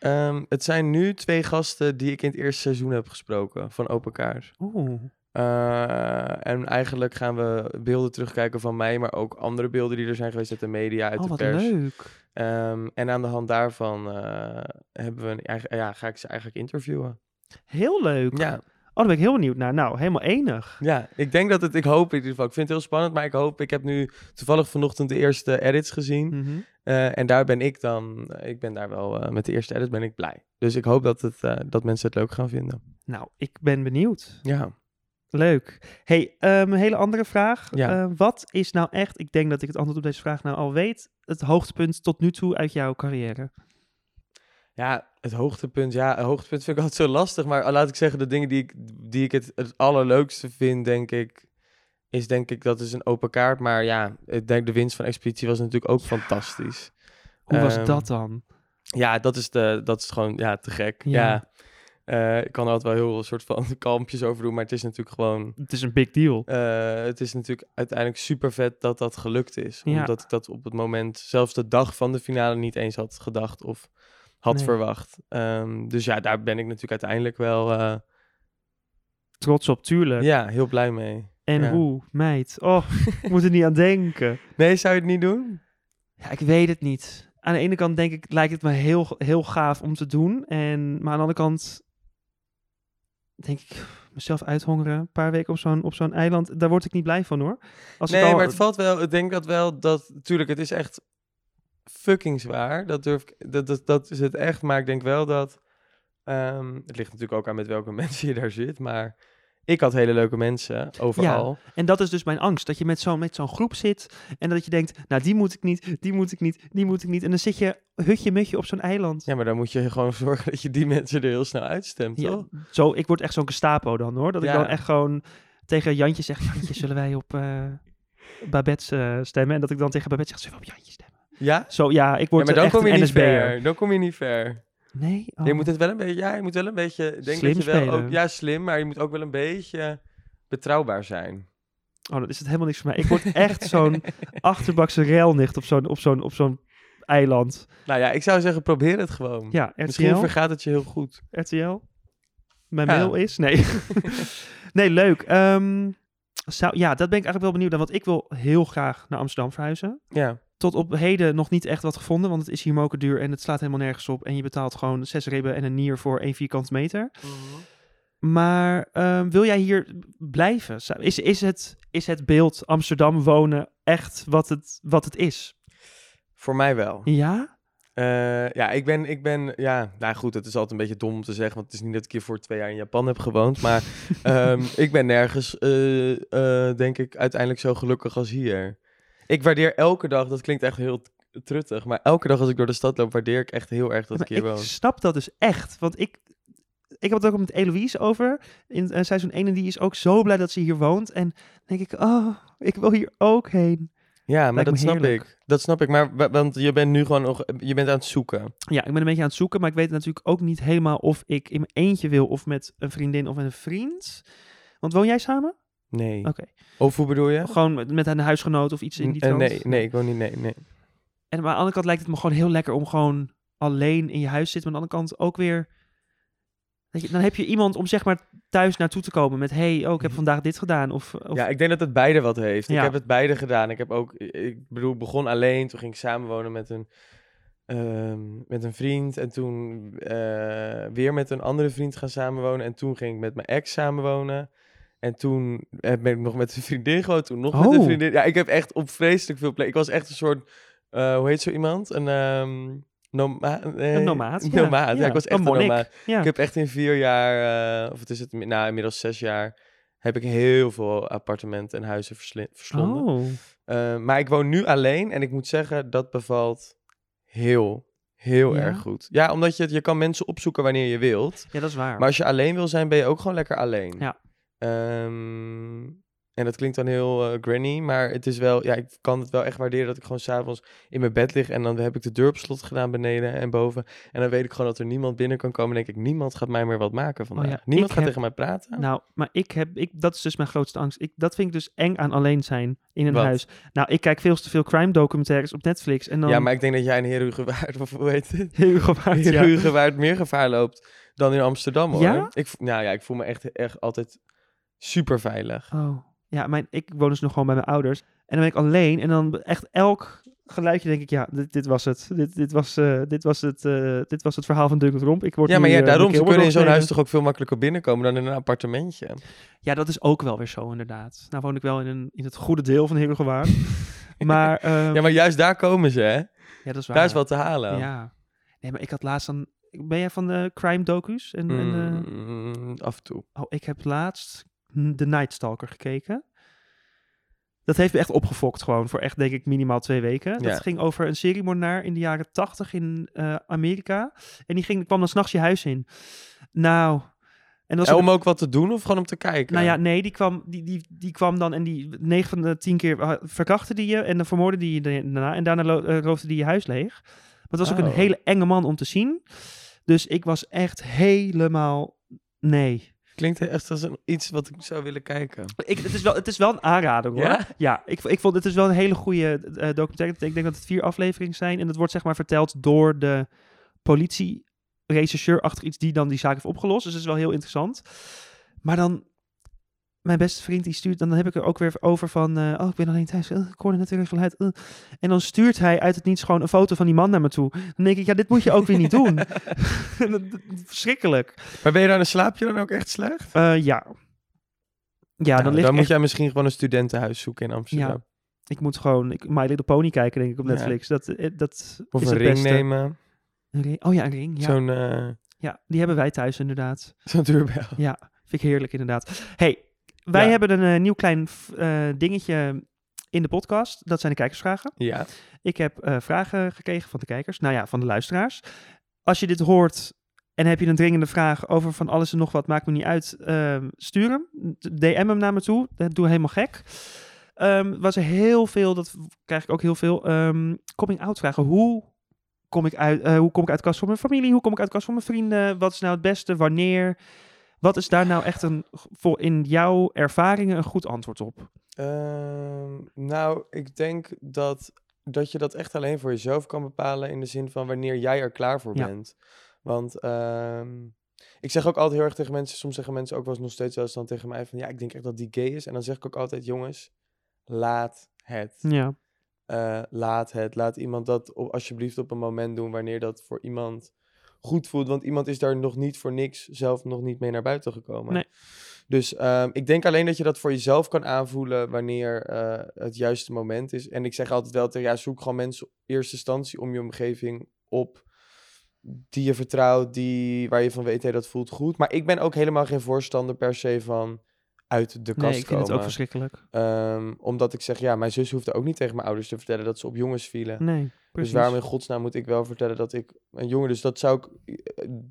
Ehm, het zijn nu twee gasten die ik in het eerste seizoen heb gesproken van Open Kaart. Oeh. Eh, en eigenlijk gaan we beelden terugkijken van mij, maar ook andere beelden die er zijn geweest uit de media, uit Oh, de wat pers. leuk. Ehm, en aan de hand daarvan eh, hebben we een, ja, ga ik ze eigenlijk interviewen. Heel leuk. Ja, Oh, daar ben ik heel benieuwd naar. Nou, helemaal enig. ja, ik denk dat het, ik hoop in ieder geval, ik vind het heel spannend, maar ik hoop, ik heb nu toevallig vanochtend de eerste edits gezien. Mhm. Eh, en daar ben ik dan, eh, ik ben daar wel, eh, met de eerste edits ben ik blij. Dus ik hoop dat, het, dat mensen het leuk gaan vinden. Nou, ik ben benieuwd. Ja. Leuk. hey, een hele andere vraag. Ja. Wat is nou echt, ik denk dat ik het antwoord op deze vraag nou al weet, het hoogtepunt tot nu toe uit jouw carrière? Ja, het hoogtepunt. Ja, het hoogtepunt vind ik altijd zo lastig. Maar laat ik zeggen, de dingen die ik, die ik het, het allerleukste vind, denk ik, is denk ik dat is een open kaart. Maar ja, ik denk de winst van Expeditie was natuurlijk ook fantastisch. Hoe was Ehm, dat dan? Ja, dat is, de, dat is gewoon ja, te gek. Ja. Ja. Eh, ik kan er altijd wel heel soort van kalmpjes over doen, maar het is natuurlijk gewoon... Het is een big deal. eh, het is natuurlijk uiteindelijk super vet dat dat gelukt is. Ja. Omdat ik dat op het moment, zelfs de dag van de finale, niet eens had gedacht of had Nee. verwacht. Ehm, dus ja, daar ben ik natuurlijk uiteindelijk wel, eh, trots op, tuurlijk. Ja, heel blij mee. En ja. hoe, meid? Oh, ik moet er niet aan denken. Nee, zou je het niet doen? Ja, ik weet het niet. Aan de ene kant denk ik, lijkt het me heel, heel gaaf om te doen. En, maar aan de andere kant denk ik, mezelf uithongeren, een paar weken op zo'n, op zo'n eiland, daar word ik niet blij van hoor. Als nee, al- maar het valt wel. Ik denk dat wel dat. Tuurlijk, het is echt fucking zwaar. Dat durf ik. Dat, dat, dat is het echt. Maar ik denk wel dat. ehm, het ligt natuurlijk ook aan met welke mensen je daar zit. Maar ik had hele leuke mensen overal. En dat is dus mijn angst, dat je met zo'n, met zo'n groep zit en dat je denkt, nou die moet ik niet, die moet ik niet, die moet ik niet. En dan zit je hutje-mutje op zo'n eiland. Ja, maar dan moet je gewoon zorgen dat je die mensen er heel snel uitstemt, Ja, toch? zo, ik word echt zo'n Gestapo dan hoor. Dat ik Ja. dan echt gewoon tegen Jantje zeg, Jantje, zullen wij op eh Babette eh, stemmen? En dat ik dan tegen Babette zeg, zullen we op Jantje stemmen? Ja? Zo, ja, ik Ja, word maar dan echt kom je een niet NSB'er. ver. Dan kom je niet ver. Nee? Oh. Je moet het wel een beetje, ja, je moet wel een beetje, denk Slim dat je wel spelen. ook, ja, slim, maar je moet ook wel een beetje betrouwbaar zijn. Oh, dat is het helemaal niks voor mij. Ik word echt zo'n achterbakse relnicht op zo'n, op zo'n, op zo'n eiland. Nou ja, ik zou zeggen, probeer het gewoon. Ja, Misschien vergaat het je heel goed. RTL? Mijn Ja. mail is? Nee. nee, leuk. Ehm, zou, ja, dat ben ik eigenlijk wel benieuwd naar. Want ik wil heel graag naar Amsterdam verhuizen. Ja. Tot op heden nog niet echt wat gevonden. Want het is hier moken duur en het slaat helemaal nergens op. En je betaalt gewoon zes ribben en een nier voor één vierkante meter. Maar ehm, wil jij hier blijven? Is, is, het, is het beeld Amsterdam wonen echt wat het, wat het is? Voor mij wel. Ja? Eh, ja, ik ben, ik ben, ja, nou goed, het is altijd een beetje dom om te zeggen, want het is niet dat ik hier voor twee jaar in Japan heb gewoond, maar ehm, ik ben nergens, eh, eh, denk ik, uiteindelijk zo gelukkig als hier. Ik waardeer elke dag, dat klinkt echt heel truttig, maar elke dag als ik door de stad loop, waardeer ik echt heel erg dat Maar ik hier ik woon. snap dat dus echt. Want ik, ik heb het ook met Eloïse over in eh, seizoen 1. En die is ook zo blij dat ze hier woont. En denk ik, oh, ik wil hier ook heen. Ja, maar Lijkt dat snap ik. Dat snap ik, maar wa- want je bent nu gewoon nog, je bent aan het zoeken. Ja, ik ben een beetje aan het zoeken. Maar ik weet natuurlijk ook niet helemaal of ik in mijn eentje wil. Of met een vriendin of met een vriend. Want woon jij samen? Nee. Oké. Of hoe bedoel je? Gewoon met, met een huisgenoot of iets in die Eh, trant? nee, nee, ik woon niet, nee, nee. En maar aan de andere kant lijkt het me gewoon heel lekker om gewoon alleen in je huis te zitten. Maar aan de andere kant ook weer... Je, dan heb je iemand om zeg maar thuis naartoe te komen met... hey, oh, ik heb vandaag dit gedaan. Of, of Ja, ik denk dat het beide wat heeft. Ja. Ik heb het beide gedaan. Ik heb ook, ik bedoel, begon alleen. Toen ging ik samenwonen met een, ehm, met een vriend. En toen eh, weer met een andere vriend gaan samenwonen. En toen ging ik met mijn ex samenwonen. En toen eh, ben ik nog met een vriendin gewoond. Toen nog met een Oh. vriendin. Ja, ik heb echt op vreselijk veel plekken. Ik was echt een soort, eh, hoe heet zo iemand? Een noma nee, Een nomaad, ja. ik was echt Een een. Ja. Ik heb echt in vier jaar, of het is het, nou inmiddels zes jaar, heb ik heel veel appartementen en huizen verslonden. Oh. Maar ik woon nu alleen en ik moet zeggen, dat bevalt heel, heel Ja? erg goed. Ja, omdat je, je kan mensen opzoeken wanneer je wilt. Ja, dat is waar. Maar als je alleen wil zijn, ben je ook gewoon lekker alleen. Ja. Ehm, en dat klinkt dan heel eh, granny, maar het is wel, ja, ik kan het wel echt waarderen dat ik gewoon s'avonds in mijn bed lig en dan heb ik de deur op slot gedaan beneden en boven. En dan weet ik gewoon dat er niemand binnen kan komen. En denk ik, niemand gaat mij meer wat maken vandaag. Oh ja, niemand gaat heb- tegen mij praten. Nou, maar ik heb, ik, dat is dus mijn grootste angst. Ik, dat vind ik dus eng aan alleen zijn in een Wat? huis. Nou, ik kijk veel te veel crime documentaires op Netflix. En dan Ja, maar ik denk dat jij in Herugewaard, of hoe heet het? heel gevaarlijk. Ja. Herugewaard meer gevaar loopt dan in Amsterdam hoor. Ja? Ik, nou ja, ik voel me echt, echt altijd super veilig. Oh, ja, mijn, ik woon dus nog gewoon bij mijn ouders. En dan ben ik alleen en dan echt elk geluidje denk ik, ja, dit, dit was het. Dit, dit, was, eh, dit, was het eh, dit was het verhaal van Duncan Romp. Ik word Ja, nu, maar ja, eh, daarom, ze kunnen in zo'n huis toch ook veel makkelijker binnenkomen dan in een appartementje. Ja, dat is ook wel weer zo inderdaad. Nou woon ik wel in, een, in het goede deel van Heerlijke maar, ehm, Ja, maar juist daar komen ze, hè? ja, dat is waar. Daar is wat te halen. Ja. Nee, maar ik had laatst dan... Ben jij van de crime docus? En, en, Mm, af en toe. oh, ik heb laatst The Night Stalker gekeken. Dat heeft me echt opgefokt gewoon. Voor echt, denk ik, minimaal twee weken. Ja. Dat ging over een seriemoordenaar in de jaren tachtig in eh, Amerika. En die ging, kwam dan s'nachts je huis in. Nou... En dat was En ook- om ook wat te doen of gewoon om te kijken? nou ja, nee, die kwam, die, die, die kwam dan en die 9 van de 10 keer uh, verkrachtte die je en dan vermoordde die je daarna. En daarna lo- eh, roofde die je huis leeg. Maar het was ook een Oh. hele enge man om te zien. Dus ik was echt helemaal... Nee. Klinkt echt als een, iets wat ik zou willen kijken. Ik, het, is wel, het is wel een aanrader hoor. Ja? Ja, ik, ik vond het is wel een hele goede eh, documentaire. Ik denk dat het vier afleveringen zijn. En het wordt zeg maar verteld door de politie rechercheur achter iets die dan die zaak heeft opgelost. Dus dat is wel heel interessant. Maar dan, mijn beste vriend die stuurt, dan heb ik er ook weer over van, eh, oh, ik ben alleen thuis, uh, ik hoorde net weer geluid. uh. En dan stuurt hij uit het niets gewoon een foto van die man naar me toe. Dan denk ik, ja, dit moet je ook weer niet doen. Verschrikkelijk. Maar ben je dan, slaap je dan ook echt slecht? Eh, ja. Ja, dan Nou, dan ik moet echt- jij misschien gewoon een studentenhuis zoeken in Amsterdam. Ik moet gewoon ik, My Little Pony kijken, denk ik, op Ja. Netflix. Dat, eh, dat Of is een het ring beste. nemen. Een ring? Oh ja, een ring. Ja. Zo'n eh ja, die hebben wij thuis inderdaad. zo'n deurbel. Ja, vind ik heerlijk inderdaad. hey, wij Ja. hebben een eh, nieuw klein eh, dingetje in de podcast. Dat zijn de kijkersvragen. Ja. Ik heb eh, vragen gekregen van de kijkers. Nou ja, van de luisteraars. Als je dit hoort en heb je een dringende vraag over van alles en nog wat, maakt me niet uit, ehm, stuur hem. DM hem naar me toe. Dat doe helemaal gek. Ehm was er heel veel, dat krijg ik ook heel veel, ehm, coming out vragen. Hoe kom ik uit, eh, hoe kom ik uit de kast van mijn familie? Hoe kom ik uit de kast van mijn vrienden? Wat is nou het beste? Wanneer? Wat is daar nou echt een, voor in jouw ervaringen een goed antwoord op? Ehm, nou, ik denk dat, dat je dat echt alleen voor jezelf kan bepalen in de zin van wanneer jij er klaar voor Ja. bent. Want ehm, ik zeg ook altijd heel erg tegen mensen, soms zeggen mensen ook wel eens nog steeds zelfs dan tegen mij van ja, ik denk echt dat die gay is. En dan zeg ik ook altijd, jongens, laat het. Ja, Eh, laat het. Laat iemand dat op, alsjeblieft op een moment doen wanneer dat voor iemand goed voelt. Want iemand is daar nog niet voor niks zelf nog niet mee naar buiten gekomen. Nee. Dus ehm, ik denk alleen dat je dat voor jezelf kan aanvoelen wanneer eh, het juiste moment is. En ik zeg altijd wel tegen ja, zoek gewoon mensen in eerste instantie om je omgeving op die je vertrouwt, die, waar je van weet, hey, dat voelt goed. Maar ik ben ook helemaal geen voorstander per se van uit de kast nee, ik vind komen. het ook verschrikkelijk. Ehm, omdat ik zeg, ja, mijn zus hoefde ook niet tegen mijn ouders te vertellen dat ze op jongens vielen. Nee, Dus precies. waarom in godsnaam moet ik wel vertellen dat ik een jongen... Dus dat zou ik...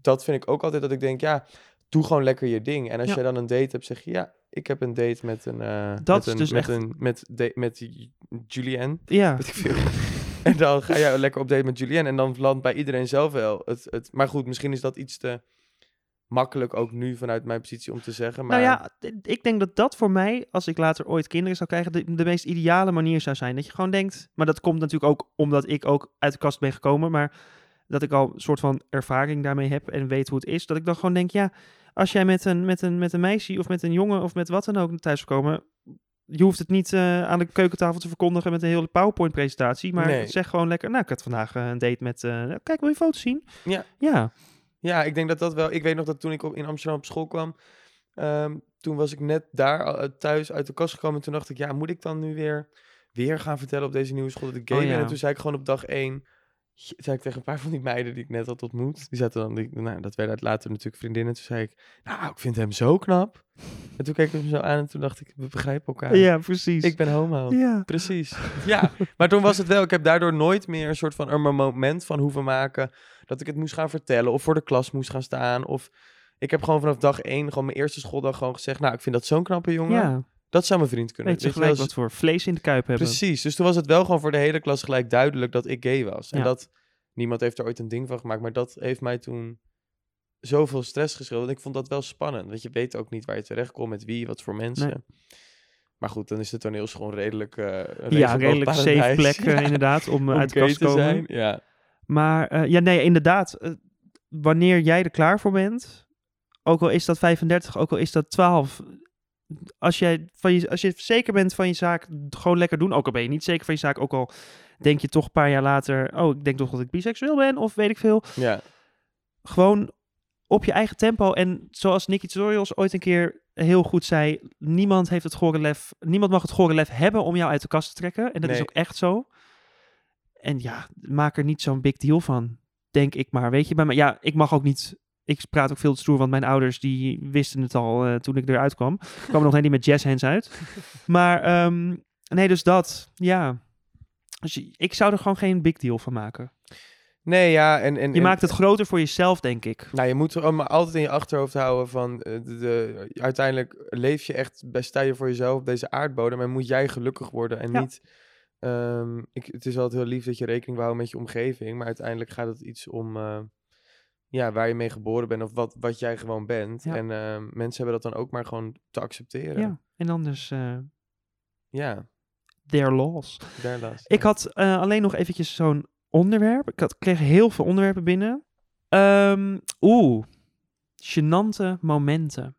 Dat vind ik ook altijd dat ik denk, ja, doe gewoon lekker je ding. En als Ja. jij dan een date hebt, zeg je, ja, ik heb een date met een... eh, Dat met is een, dus met echt- Een, met, de, met Ju- Julianne, Ja, weet ik veel. en dan ga jij lekker op date met Julianne. En dan landt bij iedereen zelf wel het, het... Maar goed, misschien is dat iets te makkelijk ook nu vanuit mijn positie om te zeggen. Maar Nou ja, ik denk dat dat voor mij, als ik later ooit kinderen zou krijgen, de, de meest ideale manier zou zijn. Dat je gewoon denkt, maar dat komt natuurlijk ook omdat ik ook uit de kast ben gekomen, maar dat ik al een soort van ervaring daarmee heb en weet hoe het is. Dat ik dan gewoon denk, ja, als jij met een, met een, met een meisje of met een jongen of met wat dan ook thuis zou komen, je hoeft het niet eh, aan de keukentafel te verkondigen met een hele PowerPoint-presentatie, maar Nee. zeg gewoon lekker, nou, ik had vandaag eh, een date met, eh, kijk, wil je foto's zien? Ja. Ja, Ja, ik denk dat dat wel. Ik weet nog dat toen ik op, in Amsterdam op school kwam, ehm, toen was ik net daar eh, thuis uit de kast gekomen. En toen dacht ik, ja, moet ik dan nu weer, weer gaan vertellen op deze nieuwe school dat ik gay Oh, ben? ja. En toen zei ik gewoon op dag één, zei ik tegen een paar van die meiden die ik net had ontmoet. Die zaten dan, die, nou, dat werden later natuurlijk vriendinnen. Toen zei ik, nou, ik vind hem zo knap. En toen keek ik hem zo aan en toen dacht ik, we begrijpen elkaar. ja, precies. Ik ben homo. ja. Precies. Ja, maar toen was het wel. Ik heb daardoor nooit meer een soort van een moment van hoeven maken dat ik het moest gaan vertellen of voor de klas moest gaan staan. Of ik heb gewoon vanaf dag één, gewoon mijn eerste schooldag, gewoon gezegd: Nou, ik vind dat zo'n knappe jongen. ja. Dat zou mijn vriend kunnen. Weet je gelijk wat voor vlees in de kuip hebben. Precies. Dus toen was het wel gewoon voor de hele klas gelijk duidelijk dat ik gay was. En dat niemand heeft er ooit een ding van gemaakt, maar dat heeft mij toen zoveel stress gescheeld. En ik vond dat wel spannend. Want je weet ook niet waar je terecht komt, met wie, wat voor mensen. Maar goed, dan is de toneelschool een redelijk, eh een Ja, een redelijk safe regenboogparadijs. plek eh, Ja, inderdaad om, eh, om uit de kast te komen. zijn. Ja. Maar ja, nee, inderdaad. wanneer jij er klaar voor bent, ook al is dat 35, ook al is dat 12. Als, jij van je, als je zeker bent van je zaak, gewoon lekker doen. Ook al ben je niet zeker van je zaak, ook al denk je toch een paar jaar later... Oh, ik denk toch dat ik biseksueel ben, of weet ik veel. ja. Gewoon op je eigen tempo. En zoals Nicky Tutorials ooit een keer heel goed zei... Niemand, heeft het gore lef, niemand mag het gore lef hebben om jou uit de kast te trekken. En dat is ook echt zo. En ja, maak er niet zo'n big deal van. Denk ik maar. Weet je, bij mij, ja, ik mag ook niet. Ik praat ook veel te stoer, want mijn ouders die wisten het al eh, toen ik eruit kwam. Ik kwam nog niet met jazz hands uit. Maar ehm, nee, dus dat. Ja. Dus ik zou er gewoon geen big deal van maken. Nee, ja. En, en, Je en- maakt het groter voor jezelf, denk ik. Nou, je moet er altijd in je achterhoofd houden van... eh, de, de- uiteindelijk leef je echt, bij- voor jezelf op deze aardbodem... en moet jij gelukkig worden en Ja. niet... ehm, ik, het is altijd heel lief dat je rekening houden met je omgeving... maar uiteindelijk gaat het iets om... eh, ja, waar je mee geboren bent of wat, wat jij gewoon bent. Ja. En ehm, mensen hebben dat dan ook maar gewoon te accepteren. Ja. En anders, eh Ja, their laws. daar last. Ik had eh, alleen nog eventjes zo'n onderwerp. Ik had, kreeg heel veel onderwerpen binnen. Ehm Oeh, gênante momenten.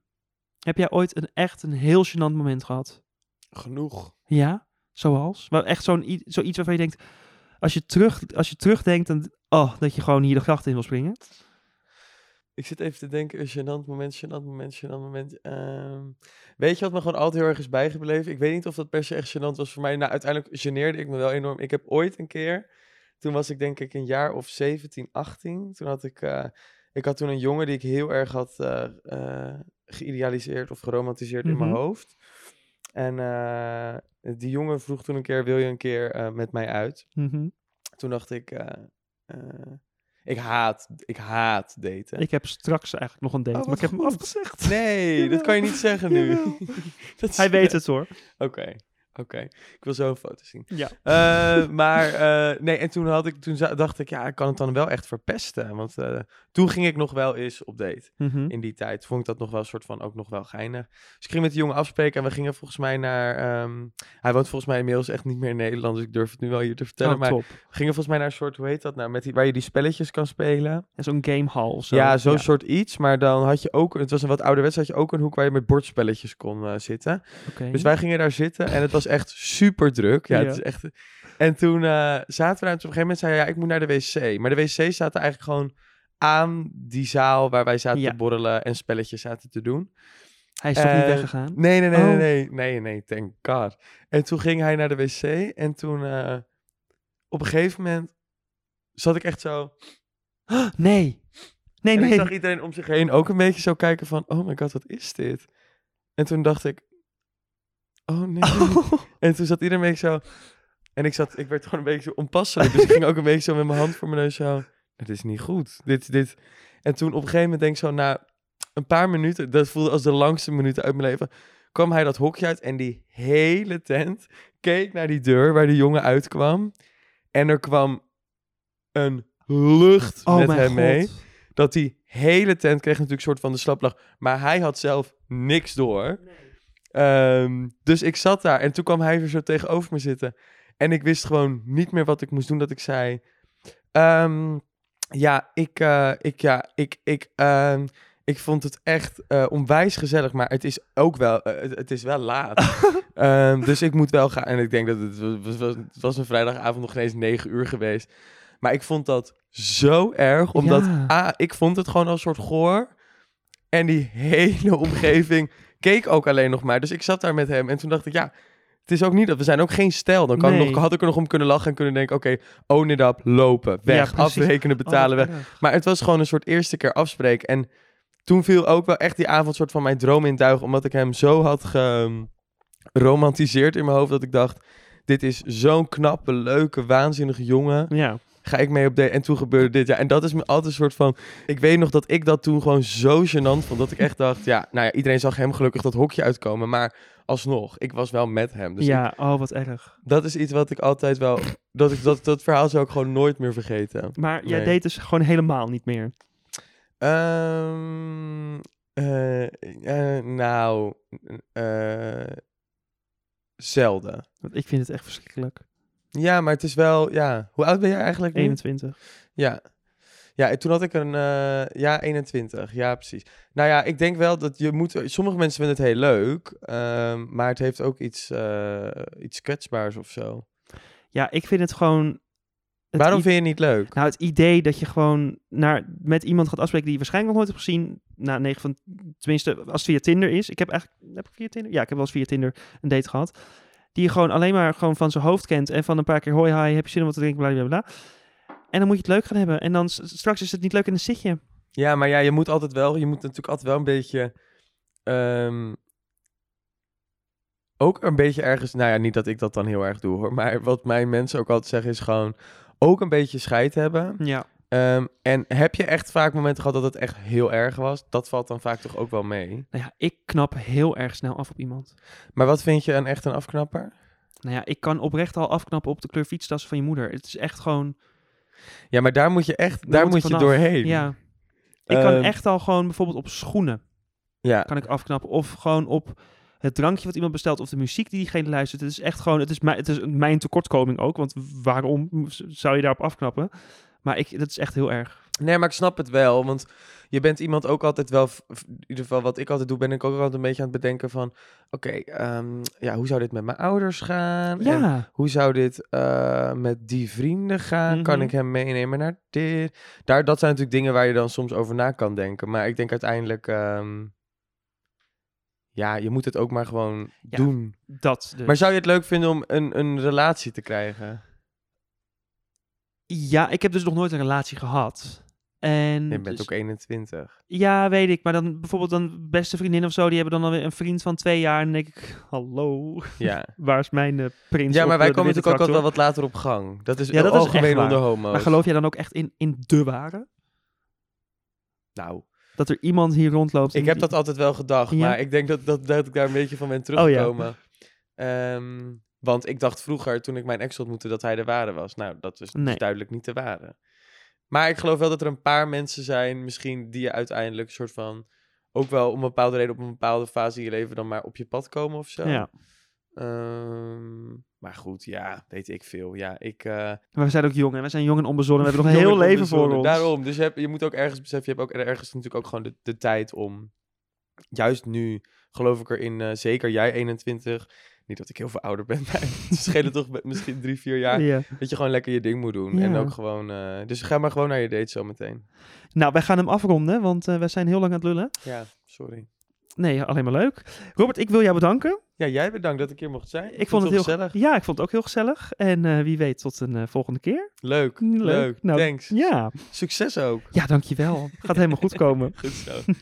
Heb jij ooit een echt een heel gênant moment gehad? Genoeg. Ja? Zoals? Wel echt zo'n, zoiets waarvan je denkt, als je, terug, als je terugdenkt, dan, oh, dat je gewoon hier de gracht in wil springen. Ik zit even te denken, een gênant moment, gênant moment, gênant moment. Ehm, weet je wat me gewoon altijd heel erg is bijgebleven? Ik weet niet of dat per se echt gênant was voor mij. Nou, uiteindelijk geneerde ik me wel enorm. Ik heb ooit een keer, toen was ik denk ik een jaar of 17, 18. Toen had ik, eh, ik had toen een jongen die ik heel erg had eh, geïdealiseerd of geromantiseerd in mijn Mhm. hoofd. En die jongen vroeg toen een keer, wil je een keer met mij uit? Mhm. Toen dacht ik, ik haat, ik haat daten. Ik heb straks eigenlijk nog een date, Oh, maar ik heb hem afgezegd. Nee, dat kan je niet zeggen nu. Hij weet het hoor. Oké, oké. Ik wil zo een foto zien. Ja. Eh, maar eh, nee, en toen, had ik, toen dacht ik, ja, ik kan het dan wel echt verpesten. Want eh, toen ging ik nog wel eens op date. Mhm. In die tijd vond ik dat nog wel een soort van ook nog wel geinig. Dus ik ging met die jongen afspreken en we gingen volgens mij naar... ehm, hij woont volgens mij inmiddels echt niet meer in Nederland, dus ik durf het nu wel hier te vertellen. Oh, maar we gingen volgens mij naar een soort, hoe heet dat nou, met die, waar je die spelletjes kan spelen. En zo'n gamehall zo. Ja, zo'n soort iets. Maar dan had je ook, het was een wat ouderwets, had je ook een hoek waar je met bordspelletjes kon zitten. Dus wij gingen daar zitten en het was echt super druk. Ja, Ja. het is echt... En toen eh, zaten we daar en op een gegeven moment zei hij, ja, ik moet naar de wc. Maar de wc zaten eigenlijk gewoon aan die zaal waar wij zaten Ja. te borrelen en spelletjes zaten te doen. Hij is toch niet Eh, weggegaan? Nee, nee, nee, nee, Oh. nee, nee, nee, thank God. En toen ging hij naar de wc en toen eh, op een gegeven moment zat ik echt zo... Nee. Nee, en ik nee. zag iedereen om zich heen ook een beetje zo kijken van, oh my god, wat is dit? En toen dacht ik, oh nee. Oh. En toen zat iedereen een beetje zo, en ik zat, ik werd gewoon een beetje zo onpasselijk. Dus ik ging ook een beetje zo met mijn hand voor mijn neus zo, het is niet goed. Dit, dit. En toen op een gegeven moment denk ik zo, na een paar minuten, dat voelde als de langste minuten uit mijn leven, kwam hij dat hokje uit en die hele tent keek naar die deur waar die jongen uitkwam. En er kwam een lucht Oh met hem god. mee dat die hele tent kreeg natuurlijk een soort van de slaplach. Maar hij had zelf niks door. Ehm, dus ik zat daar en toen kwam hij weer zo tegenover me zitten. En ik wist gewoon niet meer wat ik moest doen. Dat ik zei: ehm, Ja, ik, eh, ik, ja, ik, ik, ehm, ik vond het echt eh, onwijs gezellig. Maar het is ook wel, eh, het, het is wel laat. Dus ik moet wel gaan. En ik denk dat het was, was, het was een vrijdagavond nog geen eens negen uur geweest. Maar ik vond dat zo erg, omdat Ja. A, ik vond het gewoon als een soort goor. En die hele omgeving keek ook alleen nog maar. Dus ik zat daar met hem en toen dacht ik, ja, het is ook niet dat we zijn ook geen stijl. Dan kan ik nog, had ik er nog om kunnen lachen en kunnen denken, oké, own it up, lopen, weg, afrekenen, betalen, Oh, weg. Maar het was gewoon een soort eerste keer afspreken. En toen viel ook wel echt die avond soort van mijn droom in duigen. Omdat ik hem zo had geromantiseerd in mijn hoofd. Dat ik dacht, dit is zo'n knappe, leuke, waanzinnige jongen. Ja. Ga ik mee op date? En toen gebeurde dit. Ja, en dat is me altijd een soort van... Ik weet nog dat ik dat toen gewoon zo gênant vond. Dat ik echt dacht, ja, nou ja, iedereen zag hem gelukkig dat hokje uitkomen. Maar alsnog, ik was wel met hem. Dus ik- ja, oh wat erg. dat is iets wat ik altijd wel... Dat, ik, dat, dat verhaal zou ik gewoon nooit meer vergeten. Maar jij Nee. deed dus gewoon helemaal niet meer. Ehm, eh, eh, nou, eh, zelden. Want ik vind het echt verschrikkelijk. Ja, maar het is wel, ja. Hoe oud ben jij eigenlijk nu? 21. Ja. Ja, en toen had ik een, eh, ja, 21. Ja, precies. Nou ja, ik denk wel dat je moet, sommige mensen vinden het heel leuk, ehm, maar het heeft ook iets, eh, iets kwetsbaars of zo. Ja, ik vind het gewoon... het Waarom vind je het niet leuk? Nou, het idee dat je gewoon naar, met iemand gaat afspreken die je waarschijnlijk nog nooit hebt gezien. Nou, 9 van, tenminste, als het via Tinder is. Ik heb eigenlijk, heb ik via Tinder? Ja, ik heb wel eens via Tinder een date gehad. Die je gewoon alleen maar gewoon van zijn hoofd kent. En van een paar keer, hoi, hi, heb je zin om wat te drinken, bla, bla, bla. En dan moet je het leuk gaan hebben. En dan straks is het niet leuk en dan zit je. Ja, maar ja, je moet altijd wel, je moet natuurlijk altijd wel een beetje, ehm, ook een beetje ergens, nou ja, niet dat ik dat dan heel erg doe hoor, maar wat mijn mensen ook altijd zeggen is gewoon ook een beetje scheid hebben. Ja. Ehm, en heb je echt vaak momenten gehad dat het echt heel erg was? Dat valt dan vaak toch ook wel mee. Nou ja, ik knap heel erg snel af op iemand. Maar wat vind je een echt een afknapper? Nou ja, ik kan oprecht al afknappen op de kleur fietstassen van je moeder. Het is echt gewoon... Ja, maar daar moet je echt, Daar daar moet je doorheen. Ja. Ik kan Ehm, echt al gewoon bijvoorbeeld op schoenen Ja, kan ik afknappen. Of gewoon op het drankje wat iemand bestelt of de muziek die diegene luistert. Het is echt gewoon, het is, mijn, het is mijn tekortkoming ook. Want waarom zou je daarop afknappen? Maar ik, dat is echt heel erg. Nee, maar ik snap het wel, want je bent iemand ook altijd wel, in ieder geval wat ik altijd doe, ben ik ook altijd een beetje aan het bedenken van, oké, ehm, ja, hoe zou dit met mijn ouders gaan? En Ja, hoe zou dit eh, met die vrienden gaan? Kan Mhm. ik hem meenemen naar dit? Daar, dat zijn natuurlijk dingen waar je dan soms over na kan denken. Maar ik denk uiteindelijk, ehm, ja, je moet het ook maar gewoon Ja, doen. dat dus. Maar zou je het leuk vinden om een, een relatie te krijgen? Ja, ik heb dus nog nooit een relatie gehad. En Je bent dus- ook 21. Ja, weet ik. Maar dan bijvoorbeeld dan beste vriendin of zo, die hebben dan alweer een vriend van twee jaar. En dan denk ik, hallo, Ja. waar is mijn eh, prins Ja, maar wij eh, de komen natuurlijk ook al wel wat later op gang. Dat is Ja, dat is echt algemeen waar. onder homo's. Maar geloof jij dan ook echt in, in de ware? Nou, Dat er iemand hier rondloopt? ik heb die- dat altijd wel gedacht, Ja? maar ik denk dat, dat, dat ik daar een beetje van ben Oh ja. teruggekomen. Want ik dacht vroeger, toen ik mijn ex ontmoette, dat hij de ware was. Nou, dat is dus Nee. duidelijk niet de ware. Maar ik geloof wel dat er een paar mensen zijn, misschien die je uiteindelijk een soort van... ook wel om een bepaalde reden op een bepaalde fase in je leven dan maar op je pad komen of zo. Ja, Ehm, maar goed, ja, weet ik veel. Ja, ik... eh, maar we zijn ook jong en we zijn jong en onbezonnen. We hebben nog een heel en leven voor ons. Daarom, dus je, hebt, je moet ook ergens beseffen, je hebt ook ergens natuurlijk ook gewoon de, de tijd om, juist nu geloof ik erin, eh zeker jij 21, niet dat ik heel veel ouder ben, maar het schelen toch misschien drie, vier jaar, Ja. dat je gewoon lekker je ding moet doen. En ook gewoon, eh, dus ga maar gewoon naar je date zometeen. Nou, wij gaan hem afronden, want eh, we zijn heel lang aan het lullen. Ja, sorry. Nee, alleen maar leuk. Robert, ik wil jou bedanken. Ja, jij bedankt dat ik hier mocht zijn. Ik vond het heel gezellig. Ja, ik vond het ook heel gezellig. En eh, wie weet tot een volgende keer. Leuk, leuk. Nou, Thanks. Ja. Succes ook. ja, dankjewel. Gaat helemaal goed komen. Goed zo.